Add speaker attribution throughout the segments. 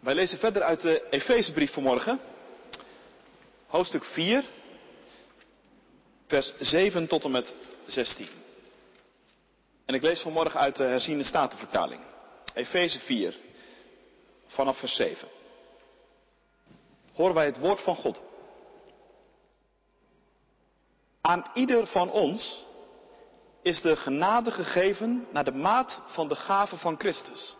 Speaker 1: Wij lezen verder uit de Efezebrief vanmorgen. Hoofdstuk 4, vers 7 tot en met 16. En ik lees vanmorgen uit de herziende statenvertaling. Efeze 4, vanaf vers 7. Horen wij het woord van God. Aan ieder van ons is de genade gegeven naar de maat van de gave van Christus.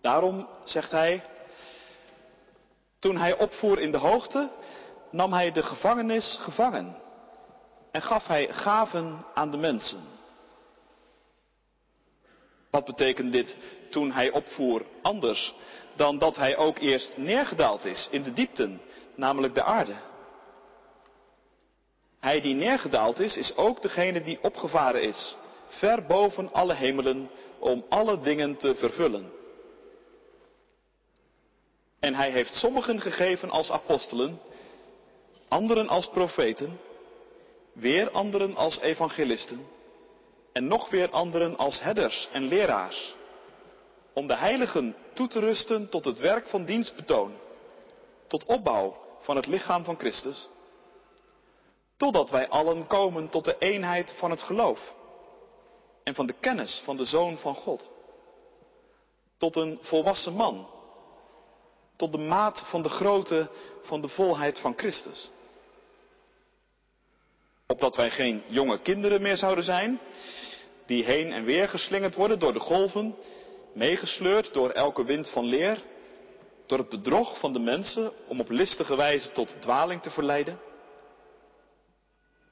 Speaker 1: Daarom zegt hij, toen hij opvoer in de hoogte, nam hij de gevangenis gevangen en gaf hij gaven aan de mensen. Wat betekent dit toen hij opvoer anders dan dat hij ook eerst neergedaald is in de diepten, namelijk de aarde? Hij die neergedaald is, is ook degene die opgevaren is, ver boven alle hemelen, om alle dingen te vervullen. En hij heeft sommigen gegeven als apostelen, anderen als profeten, weer anderen als evangelisten en nog weer anderen als herders en leraars, om de heiligen toe te rusten tot het werk van dienstbetoon, tot opbouw van het lichaam van Christus, totdat wij allen komen tot de eenheid van het geloof en van de kennis van de Zoon van God, tot een volwassen man, tot de maat van de grootte van de volheid van Christus. Opdat wij geen jonge kinderen meer zouden zijn, die heen en weer geslingerd worden door de golven, meegesleurd door elke wind van leer, door het bedrog van de mensen om op listige wijze tot dwaling te verleiden.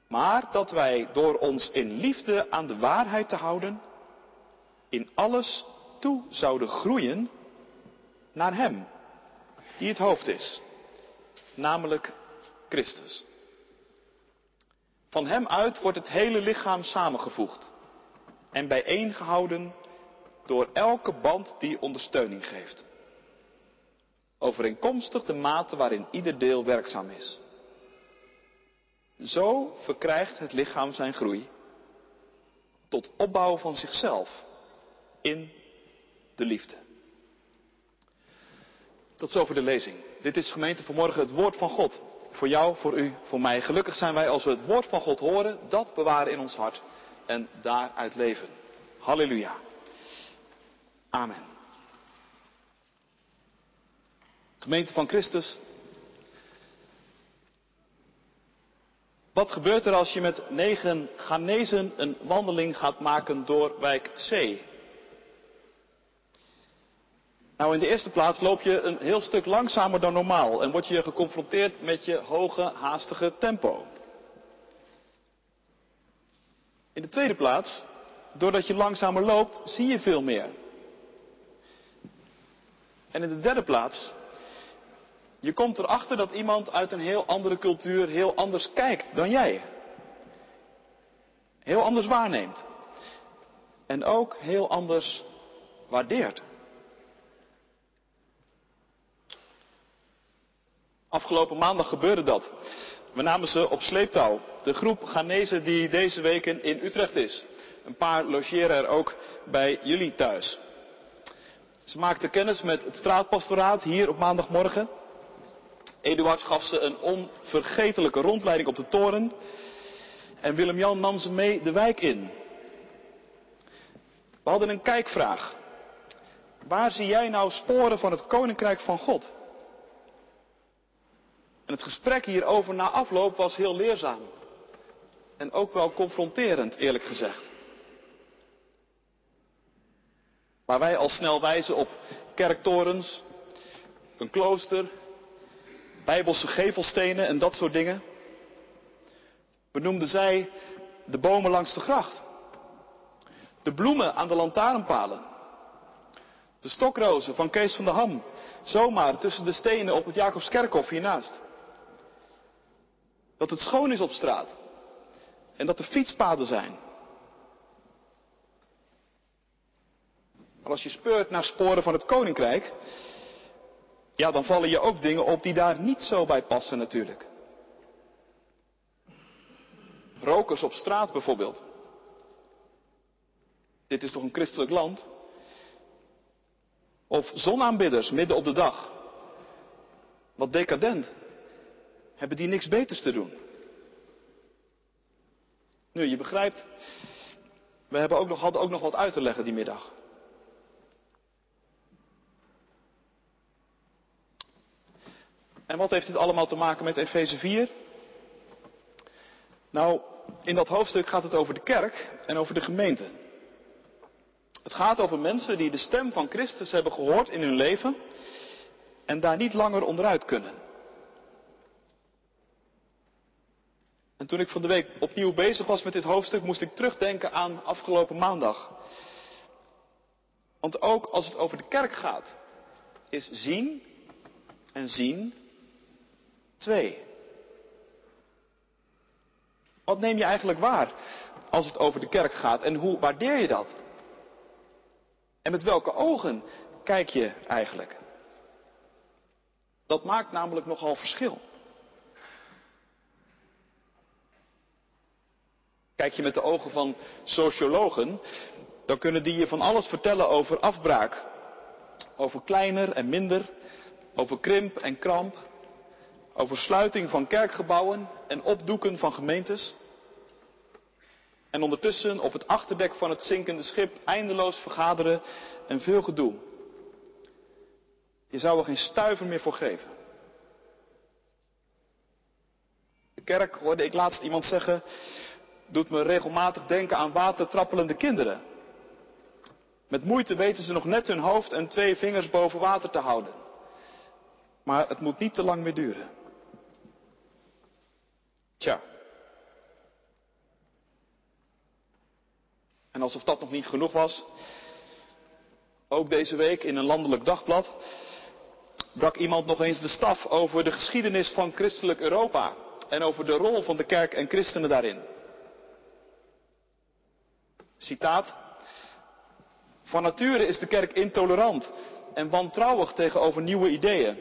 Speaker 1: Maar dat wij door ons in liefde aan de waarheid te houden, in alles toe zouden groeien naar Hem, die het hoofd is, namelijk Christus. Van Hem uit wordt het hele lichaam samengevoegd en bijeengehouden door elke band die ondersteuning geeft. Overeenkomstig de mate waarin ieder deel werkzaam is. Zo verkrijgt het lichaam zijn groei tot opbouw van zichzelf in de liefde. Tot zover de lezing. Dit is gemeente vanmorgen het woord van God. Voor jou, voor u, voor mij. Gelukkig zijn wij als we het woord van God horen, dat bewaren in ons hart en daaruit leven. Halleluja. Amen. Gemeente van Christus. Wat gebeurt er als je met negen Ghanese een wandeling gaat maken door wijk C? Nou, in de eerste plaats loop je een heel stuk langzamer dan normaal en word je geconfronteerd met je hoge, haastige tempo. In de tweede plaats, doordat je langzamer loopt, zie je veel meer. En in de derde plaats, je komt erachter dat iemand uit een heel andere cultuur heel anders kijkt dan jij. Heel anders waarneemt. En ook heel anders waardeert. Afgelopen maandag gebeurde dat. We namen ze op sleeptouw. De groep Ghanese die deze weken in Utrecht is. Een paar logeren er ook bij jullie thuis. Ze maakten kennis met het straatpastoraat hier op maandagmorgen. Eduard gaf ze een onvergetelijke rondleiding op de toren. En Willem-Jan nam ze mee de wijk in. We hadden een kijkvraag. Waar zie jij nou sporen van het koninkrijk van God? En het gesprek hierover na afloop was heel leerzaam. En ook wel confronterend, eerlijk gezegd. Waar wij al snel wijzen op kerktorens, een klooster, bijbelse gevelstenen en dat soort dingen, benoemden zij de bomen langs de gracht. De bloemen aan de lantaarnpalen. De stokrozen van Kees van der Ham, zomaar tussen de stenen op het Jacobskerkhof hiernaast. Dat het schoon is op straat. En dat er fietspaden zijn. Maar als je speurt naar sporen van het koninkrijk, ja, dan vallen je ook dingen op die daar niet zo bij passen natuurlijk. Rokers op straat bijvoorbeeld. Dit is toch een christelijk land? Of zonaanbidders midden op de dag. Wat decadent. Hebben die niks beters te doen? Nu, je begrijpt, we hebben ook nog, hadden ook nog wat uit te leggen die middag. En wat heeft dit allemaal te maken met Efeze 4? Nou, in dat hoofdstuk gaat het over de kerk en over de gemeente. Het gaat over mensen die de stem van Christus hebben gehoord in hun leven en daar niet langer onderuit kunnen. En toen ik van de week opnieuw bezig was met dit hoofdstuk, moest ik terugdenken aan afgelopen maandag. Want ook als het over de kerk gaat, is zien en zien twee. Wat neem je eigenlijk waar als het over de kerk gaat en hoe waardeer je dat? En met welke ogen kijk je eigenlijk? Dat maakt namelijk nogal verschil. Kijk je met de ogen van sociologen, dan kunnen die je van alles vertellen over afbraak. Over kleiner en minder, over krimp en kramp, over sluiting van kerkgebouwen en opdoeken van gemeentes. En ondertussen op het achterdek van het zinkende schip eindeloos vergaderen en veel gedoe. Je zou er geen stuiver meer voor geven. De kerk, hoorde ik laatst iemand zeggen, doet me regelmatig denken aan watertrappelende kinderen. Met moeite weten ze nog net hun hoofd en twee vingers boven water te houden. Maar het moet niet te lang meer duren. Tja. En alsof dat nog niet genoeg was, ook deze week in een landelijk dagblad brak iemand nog eens de staf over de geschiedenis van christelijk Europa en over de rol van de kerk en christenen daarin. Citaat. Van nature is de kerk intolerant en wantrouwig tegenover nieuwe ideeën.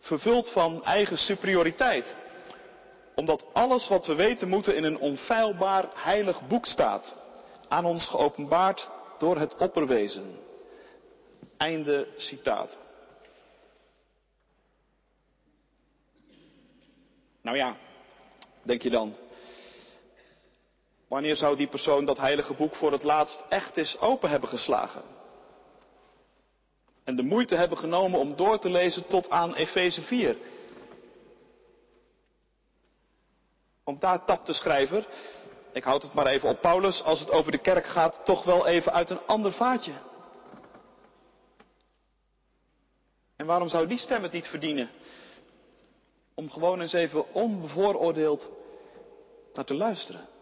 Speaker 1: Vervuld van eigen superioriteit. Omdat alles wat we weten moeten in een onfeilbaar heilig boek staat. Aan ons geopenbaard door het opperwezen. Einde citaat. Nou ja, denk je dan. Wanneer zou die persoon dat heilige boek voor het laatst echt eens open hebben geslagen? En de moeite hebben genomen om door te lezen tot aan Efeze 4. Want daar tapt de schrijver, ik houd het maar even op Paulus, als het over de kerk gaat, toch wel even uit een ander vaatje. En waarom zou die stem het niet verdienen? Om gewoon eens even onbevooroordeeld naar te luisteren.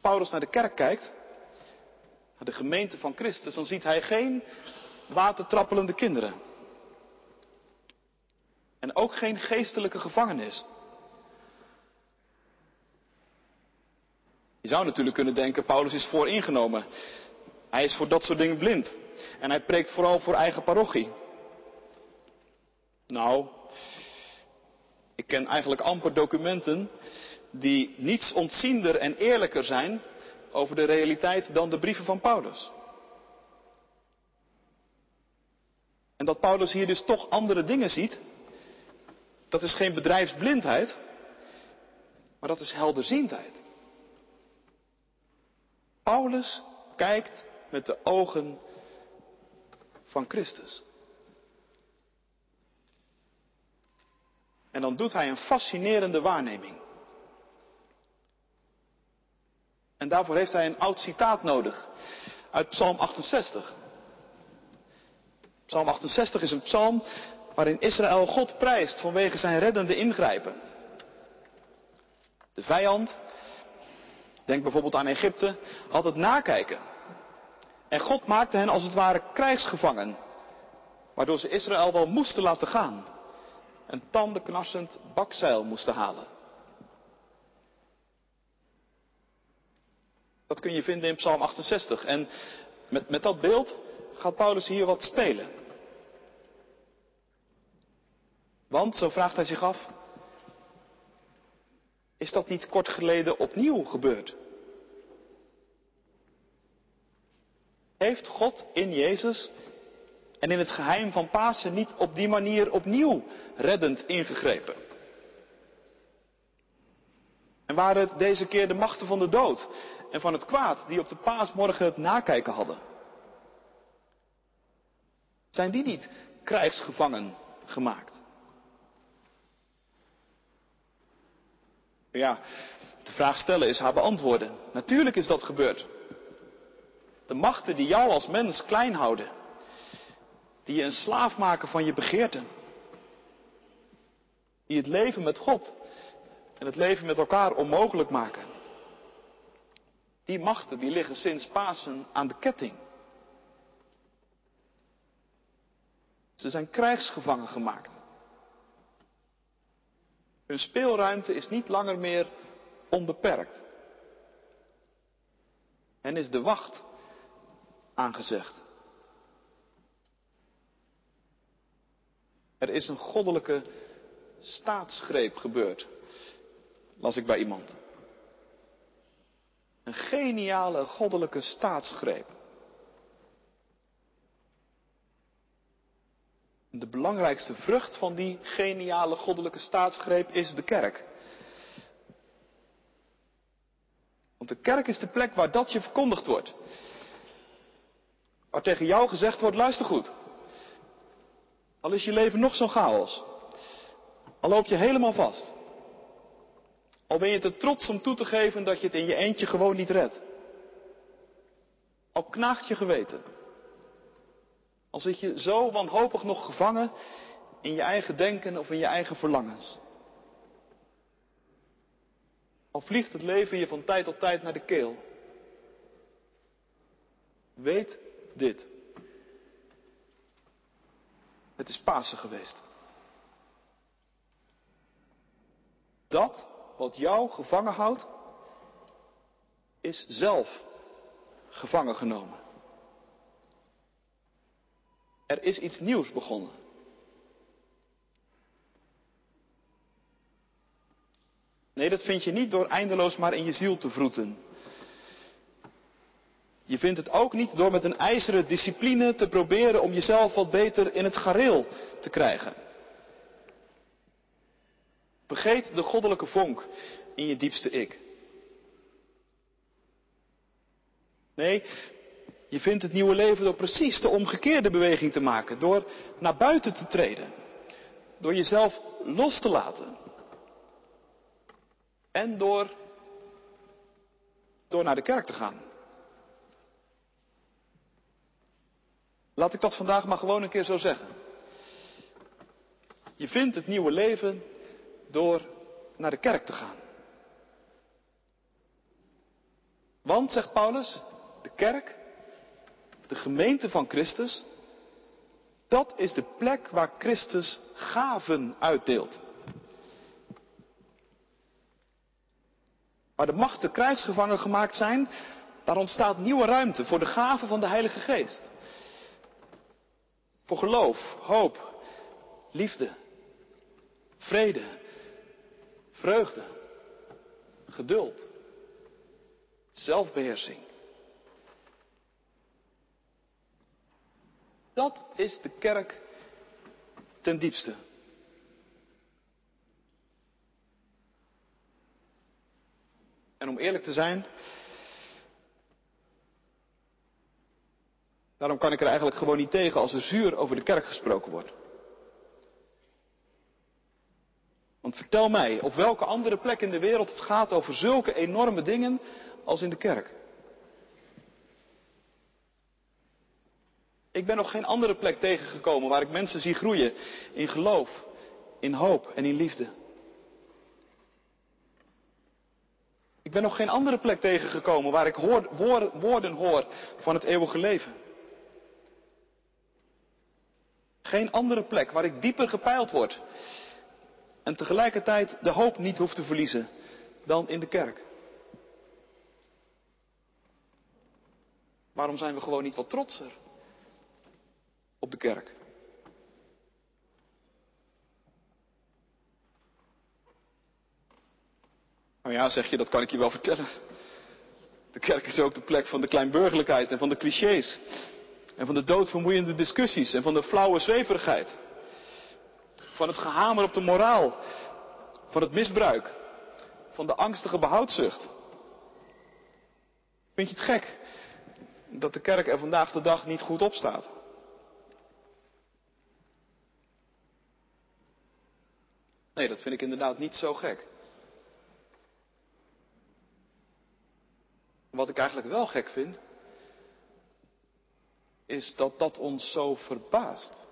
Speaker 1: Paulus naar de kerk kijkt, naar de gemeente van Christus, dan ziet hij geen watertrappelende kinderen. En ook geen geestelijke gevangenis. Je zou natuurlijk kunnen denken, Paulus is vooringenomen. Hij is voor dat soort dingen blind. En hij preekt vooral voor eigen parochie. Nou, ik ken eigenlijk amper documenten die niets ontziender en eerlijker zijn over de realiteit dan de brieven van Paulus. En dat Paulus hier dus toch andere dingen ziet, dat is geen bedrijfsblindheid, maar dat is helderziendheid. Paulus kijkt met de ogen van Christus. En dan doet hij een fascinerende waarneming. En daarvoor heeft hij een oud citaat nodig uit Psalm 68. Psalm 68 is een psalm waarin Israël God prijst vanwege zijn reddende ingrijpen. De vijand, denk bijvoorbeeld aan Egypte, had het nakijken. En God maakte hen als het ware krijgsgevangen, waardoor ze Israël wel moesten laten gaan. Een tandenknarsend bakzeil moesten halen. Dat kun je vinden in Psalm 68. En met, met dat beeld gaat Paulus hier wat spelen. Want, zo vraagt hij zich af, is dat niet kort geleden opnieuw gebeurd? Heeft God in Jezus en in het geheim van Pasen niet op die manier opnieuw reddend ingegrepen? En waren het deze keer de machten van de dood en van het kwaad die op de paasmorgen het nakijken hadden? Zijn die niet krijgsgevangen gemaakt? Ja, de vraag stellen is haar beantwoorden. Natuurlijk is dat gebeurd. De machten die jou als mens klein houden. Die je een slaaf maken van je begeerten. Die het leven met God en het leven met elkaar onmogelijk maken. Die machten die liggen sinds Pasen aan de ketting. Ze zijn krijgsgevangen gemaakt. Hun speelruimte is niet langer meer onbeperkt. En is de wacht aangezegd. Er is een goddelijke staatsgreep gebeurd, las ik bij iemand. Een geniale goddelijke staatsgreep. De belangrijkste vrucht van die geniale goddelijke staatsgreep is de kerk. Want de kerk is de plek waar dat je verkondigd wordt. Waar tegen jou gezegd wordt, luister goed. Al is je leven nog zo'n chaos. Al loop je helemaal vast. Al ben je te trots om toe te geven dat je het in je eentje gewoon niet redt. Al knaagt je geweten. Al zit je zo wanhopig nog gevangen in je eigen denken of in je eigen verlangens. Al vliegt het leven je van tijd tot tijd naar de keel. Weet dit. Het is Pasen geweest. Dat wat jou gevangen houdt, is zelf gevangen genomen. Er is iets nieuws begonnen. Nee, dat vind je niet door eindeloos maar in je ziel te vroeten. Je vindt het ook niet door met een ijzeren discipline te proberen om jezelf wat beter in het gareel te krijgen. Vergeet de goddelijke vonk in je diepste ik. Nee, je vindt het nieuwe leven door precies de omgekeerde beweging te maken. Door naar buiten te treden. Door jezelf los te laten. En door, door naar de kerk te gaan. Laat ik dat vandaag maar gewoon een keer zo zeggen. Je vindt het nieuwe leven door naar de kerk te gaan. Want, zegt Paulus, de kerk de gemeente van Christus, dat is de plek waar Christus gaven uitdeelt. Waar de machten krijgsgevangen gemaakt zijn, daar ontstaat nieuwe ruimte voor de gaven van de Heilige Geest. Voor geloof, hoop, liefde, vrede, vreugde, geduld, zelfbeheersing. Dat is de kerk ten diepste. En om eerlijk te zijn, daarom kan ik er eigenlijk gewoon niet tegen als er zuur over de kerk gesproken wordt. Want vertel mij op welke andere plek in de wereld het gaat over zulke enorme dingen als in de kerk. Ik ben nog geen andere plek tegengekomen waar ik mensen zie groeien in geloof, in hoop en in liefde. Ik ben nog geen andere plek tegengekomen waar ik hoor, woorden hoor van het eeuwige leven. Geen andere plek waar ik dieper gepeild word en tegelijkertijd de hoop niet hoef te verliezen dan in de kerk. Waarom zijn we gewoon niet wat trotser? op de kerk. Nou ja, zeg je, dat kan ik je wel vertellen. De kerk is ook de plek van de kleinburgerlijkheid en van de clichés. En van de doodvermoeiende discussies en van de flauwe zweverigheid. Van het gehamer op de moraal. Van het misbruik. Van de angstige behoudzucht. Vind je het gek dat de kerk er vandaag de dag niet goed op staat? Nee, dat vind ik inderdaad niet zo gek. Wat ik eigenlijk wel gek vind, is dat dat ons zo verbaast.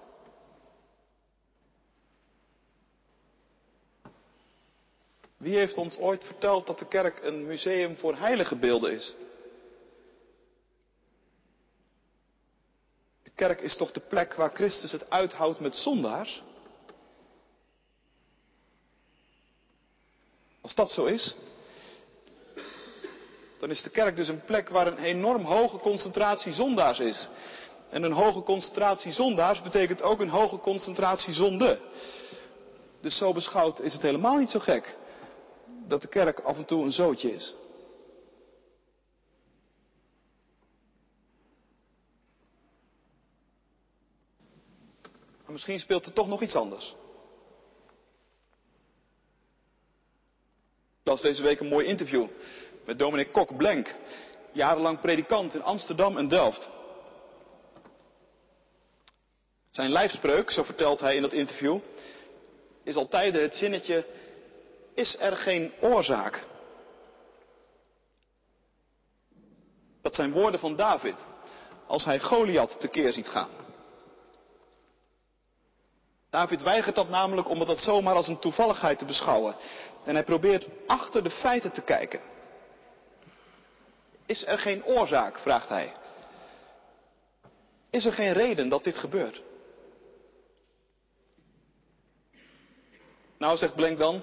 Speaker 1: Wie heeft ons ooit verteld dat de kerk een museum voor heilige beelden is? De kerk is toch de plek waar Christus het uithoudt met zondaars? Als dat zo is, dan is de kerk dus een plek waar een enorm hoge concentratie zondaars is. En een hoge concentratie zondaars betekent ook een hoge concentratie zonde. Dus zo beschouwd is het helemaal niet zo gek dat de kerk af en toe een zootje is. Maar misschien speelt er toch nog iets anders. Ik las deze week een mooi interview met dominee Kok Blank, jarenlang predikant in Amsterdam en Delft. Zijn lijfspreuk, zo vertelt hij in dat interview, is altijd het zinnetje, is er geen oorzaak? Dat zijn woorden van David, als hij Goliath tekeer ziet gaan. David weigert dat namelijk om dat zomaar als een toevalligheid te beschouwen. En hij probeert achter de feiten te kijken. Is er geen oorzaak, vraagt hij. Is er geen reden dat dit gebeurt? Nou, zegt Blank dan,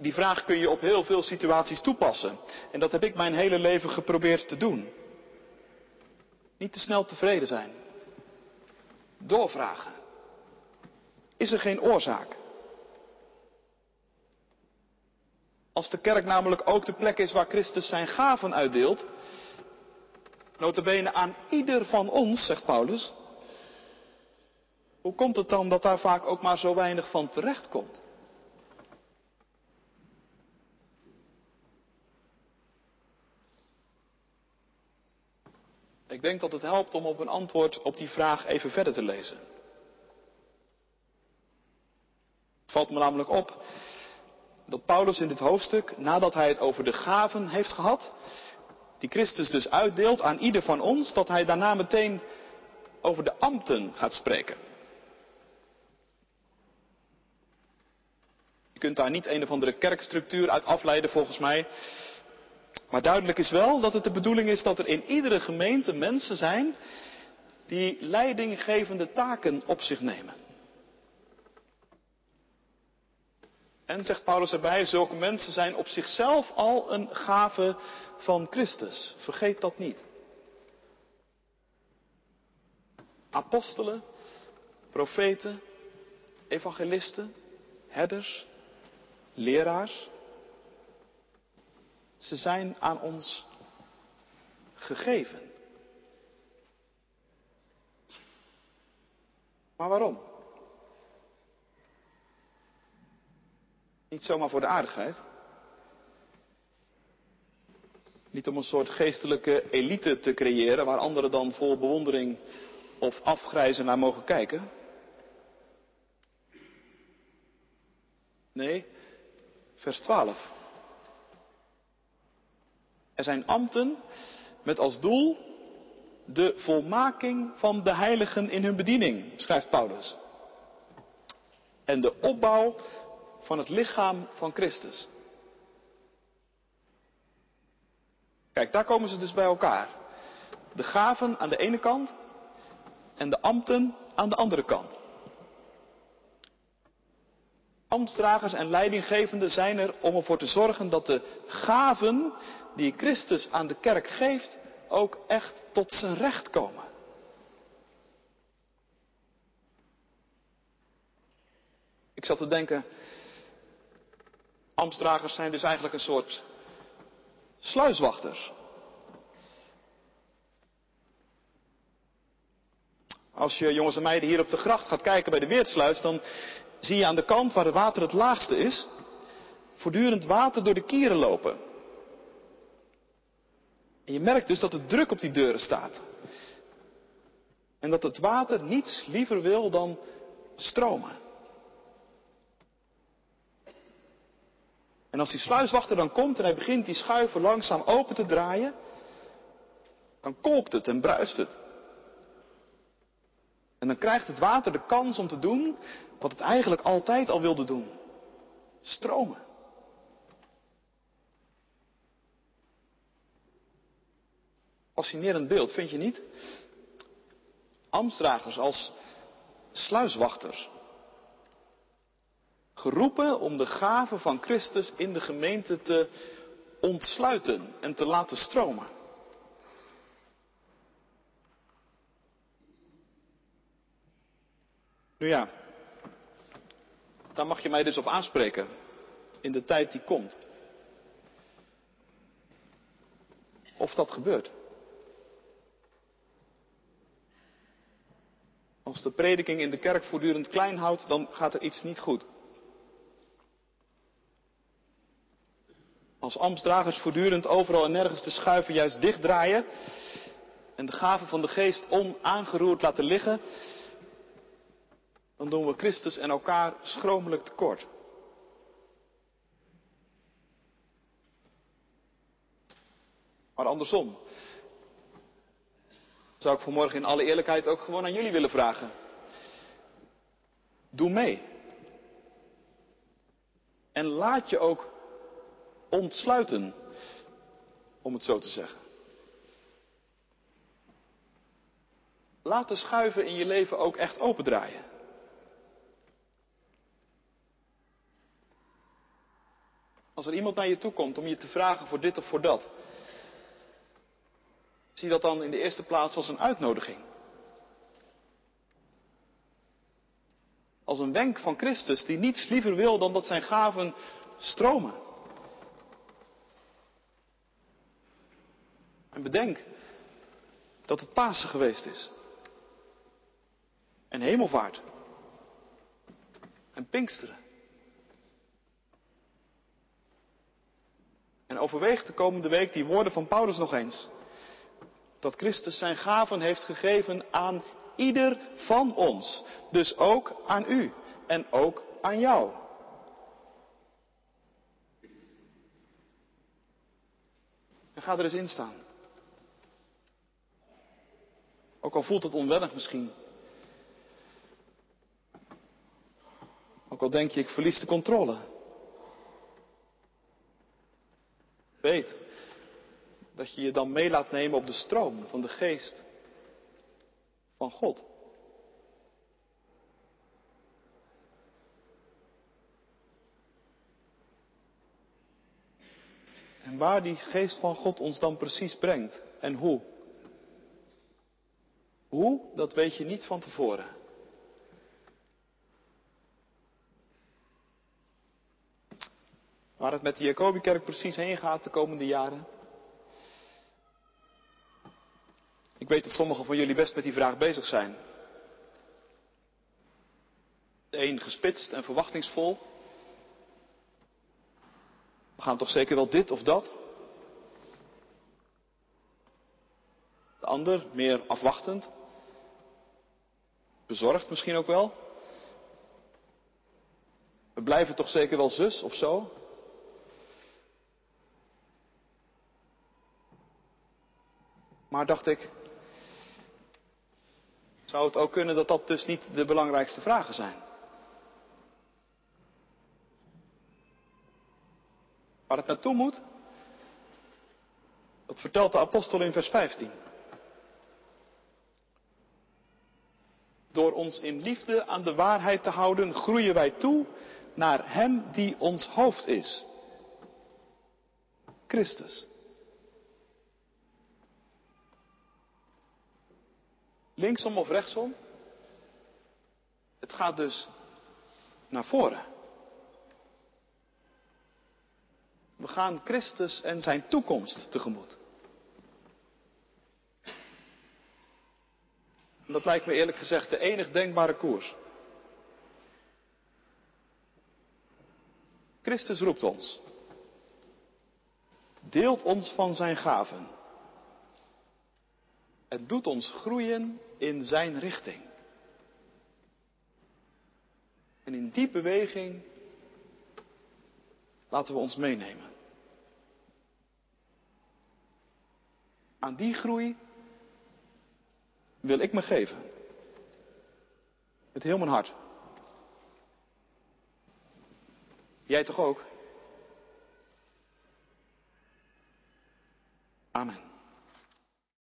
Speaker 1: die, vraag kun je op heel veel situaties toepassen. En dat heb ik mijn hele leven geprobeerd te doen. Niet te snel tevreden zijn. Doorvragen. Is er geen oorzaak? Als de kerk namelijk ook de plek is waar Christus zijn gaven uitdeelt, notabene aan ieder van ons, zegt Paulus, hoe komt het dan dat daar vaak ook maar zo weinig van terecht komt? Ik denk dat het helpt om op een antwoord op die vraag even verder te lezen. Het valt me namelijk op dat Paulus in dit hoofdstuk, nadat hij het over de gaven heeft gehad, die Christus dus uitdeelt aan ieder van ons, dat hij daarna meteen over de ambten gaat spreken. Je kunt daar niet een of andere kerkstructuur uit afleiden volgens mij. Maar duidelijk is wel dat het de bedoeling is dat er in iedere gemeente mensen zijn die leidinggevende taken op zich nemen. En zegt Paulus erbij, zulke mensen zijn op zichzelf al een gave van Christus. Vergeet dat niet. Apostelen, profeten, evangelisten, herders, leraars. Ze zijn aan ons gegeven. Maar waarom? Niet zomaar voor de aardigheid. Niet om een soort geestelijke elite te creëren waar anderen dan vol bewondering of afgrijzen naar mogen kijken. Nee, vers 12. Er zijn ambten met als doel de volmaking van de heiligen in hun bediening, schrijft Paulus. En de opbouw van het lichaam van Christus. Kijk, daar komen ze dus bij elkaar. De gaven aan de ene kant en de ambten aan de andere kant. Ambtsdragers en leidinggevenden zijn er om ervoor te zorgen dat de gaven die Christus aan de kerk geeft ook echt tot zijn recht komen. Ik zat te denken, Amstragers zijn dus eigenlijk een soort sluiswachters. Als je jongens en meiden hier op de gracht gaat kijken bij de weersluis, dan zie je aan de kant waar het water het laagste is, voortdurend water door de kieren lopen. En je merkt dus dat er druk op die deuren staat. En dat het water niets liever wil dan stromen. En als die sluiswachter dan komt en hij begint die schuiven langzaam open te draaien, dan kolkt het en bruist het. En dan krijgt het water de kans om te doen wat het eigenlijk altijd al wilde doen. Stromen. Fascinerend beeld, vind je niet? Amstdragers als sluiswachters. Geroepen om de gave van Christus in de gemeente te ontsluiten en te laten stromen. Nu ja, daar mag je mij dus op aanspreken in de tijd die komt. Of dat gebeurt. Als de prediking in de kerk voortdurend klein houdt, dan gaat er iets niet goed. Als ambtsdragers voortdurend overal en nergens te schuiven juist dichtdraaien en de gaven van de geest onaangeroerd laten liggen, dan doen we Christus en elkaar schromelijk tekort. Maar andersom, zou ik vanmorgen in alle eerlijkheid ook gewoon aan jullie willen vragen. Doe mee. En laat je ook ontsluiten, om het zo te zeggen. Laat de schuiven in je leven ook echt opendraaien. Als er iemand naar je toe komt om je te vragen voor dit of voor dat, zie dat dan in de eerste plaats als een uitnodiging. Als een wenk van Christus die niets liever wil dan dat zijn gaven stromen. En bedenk dat het Pasen geweest is. En hemelvaart. En Pinksteren. En overweeg de komende week die woorden van Paulus nog eens. Dat Christus zijn gaven heeft gegeven aan ieder van ons. Dus ook aan u en ook aan jou. En ga er eens in staan. Ook al voelt het onwennig misschien. Ook al denk je, ik verlies de controle. Weet dat je je dan mee laat nemen op de stroom van de geest van God. En waar die geest van God ons dan precies brengt en hoe. Hoe, dat weet je niet van tevoren. Waar het met de Jacobikerk precies heen gaat de komende jaren. Ik weet dat sommigen van jullie best met die vraag bezig zijn. De een gespitst en verwachtingsvol. We gaan toch zeker wel dit of dat? De ander meer afwachtend. Bezorgd misschien ook wel. We blijven toch zeker wel zus of zo? Maar dacht ik, zou het ook kunnen dat dat dus niet de belangrijkste vragen zijn? Waar het naartoe moet, dat vertelt de apostel in vers 15. Door ons in liefde aan de waarheid te houden, groeien wij toe naar Hem die ons hoofd is. Christus. Linksom of rechtsom? Het gaat dus naar voren. We gaan Christus en zijn toekomst tegemoet. En dat lijkt me eerlijk gezegd de enig denkbare koers. Christus roept ons. Deelt ons van zijn gaven. Het doet ons groeien in zijn richting. En in die beweging laten we ons meenemen. Aan die groei wil ik me geven. Met heel mijn hart. Jij toch ook? Amen.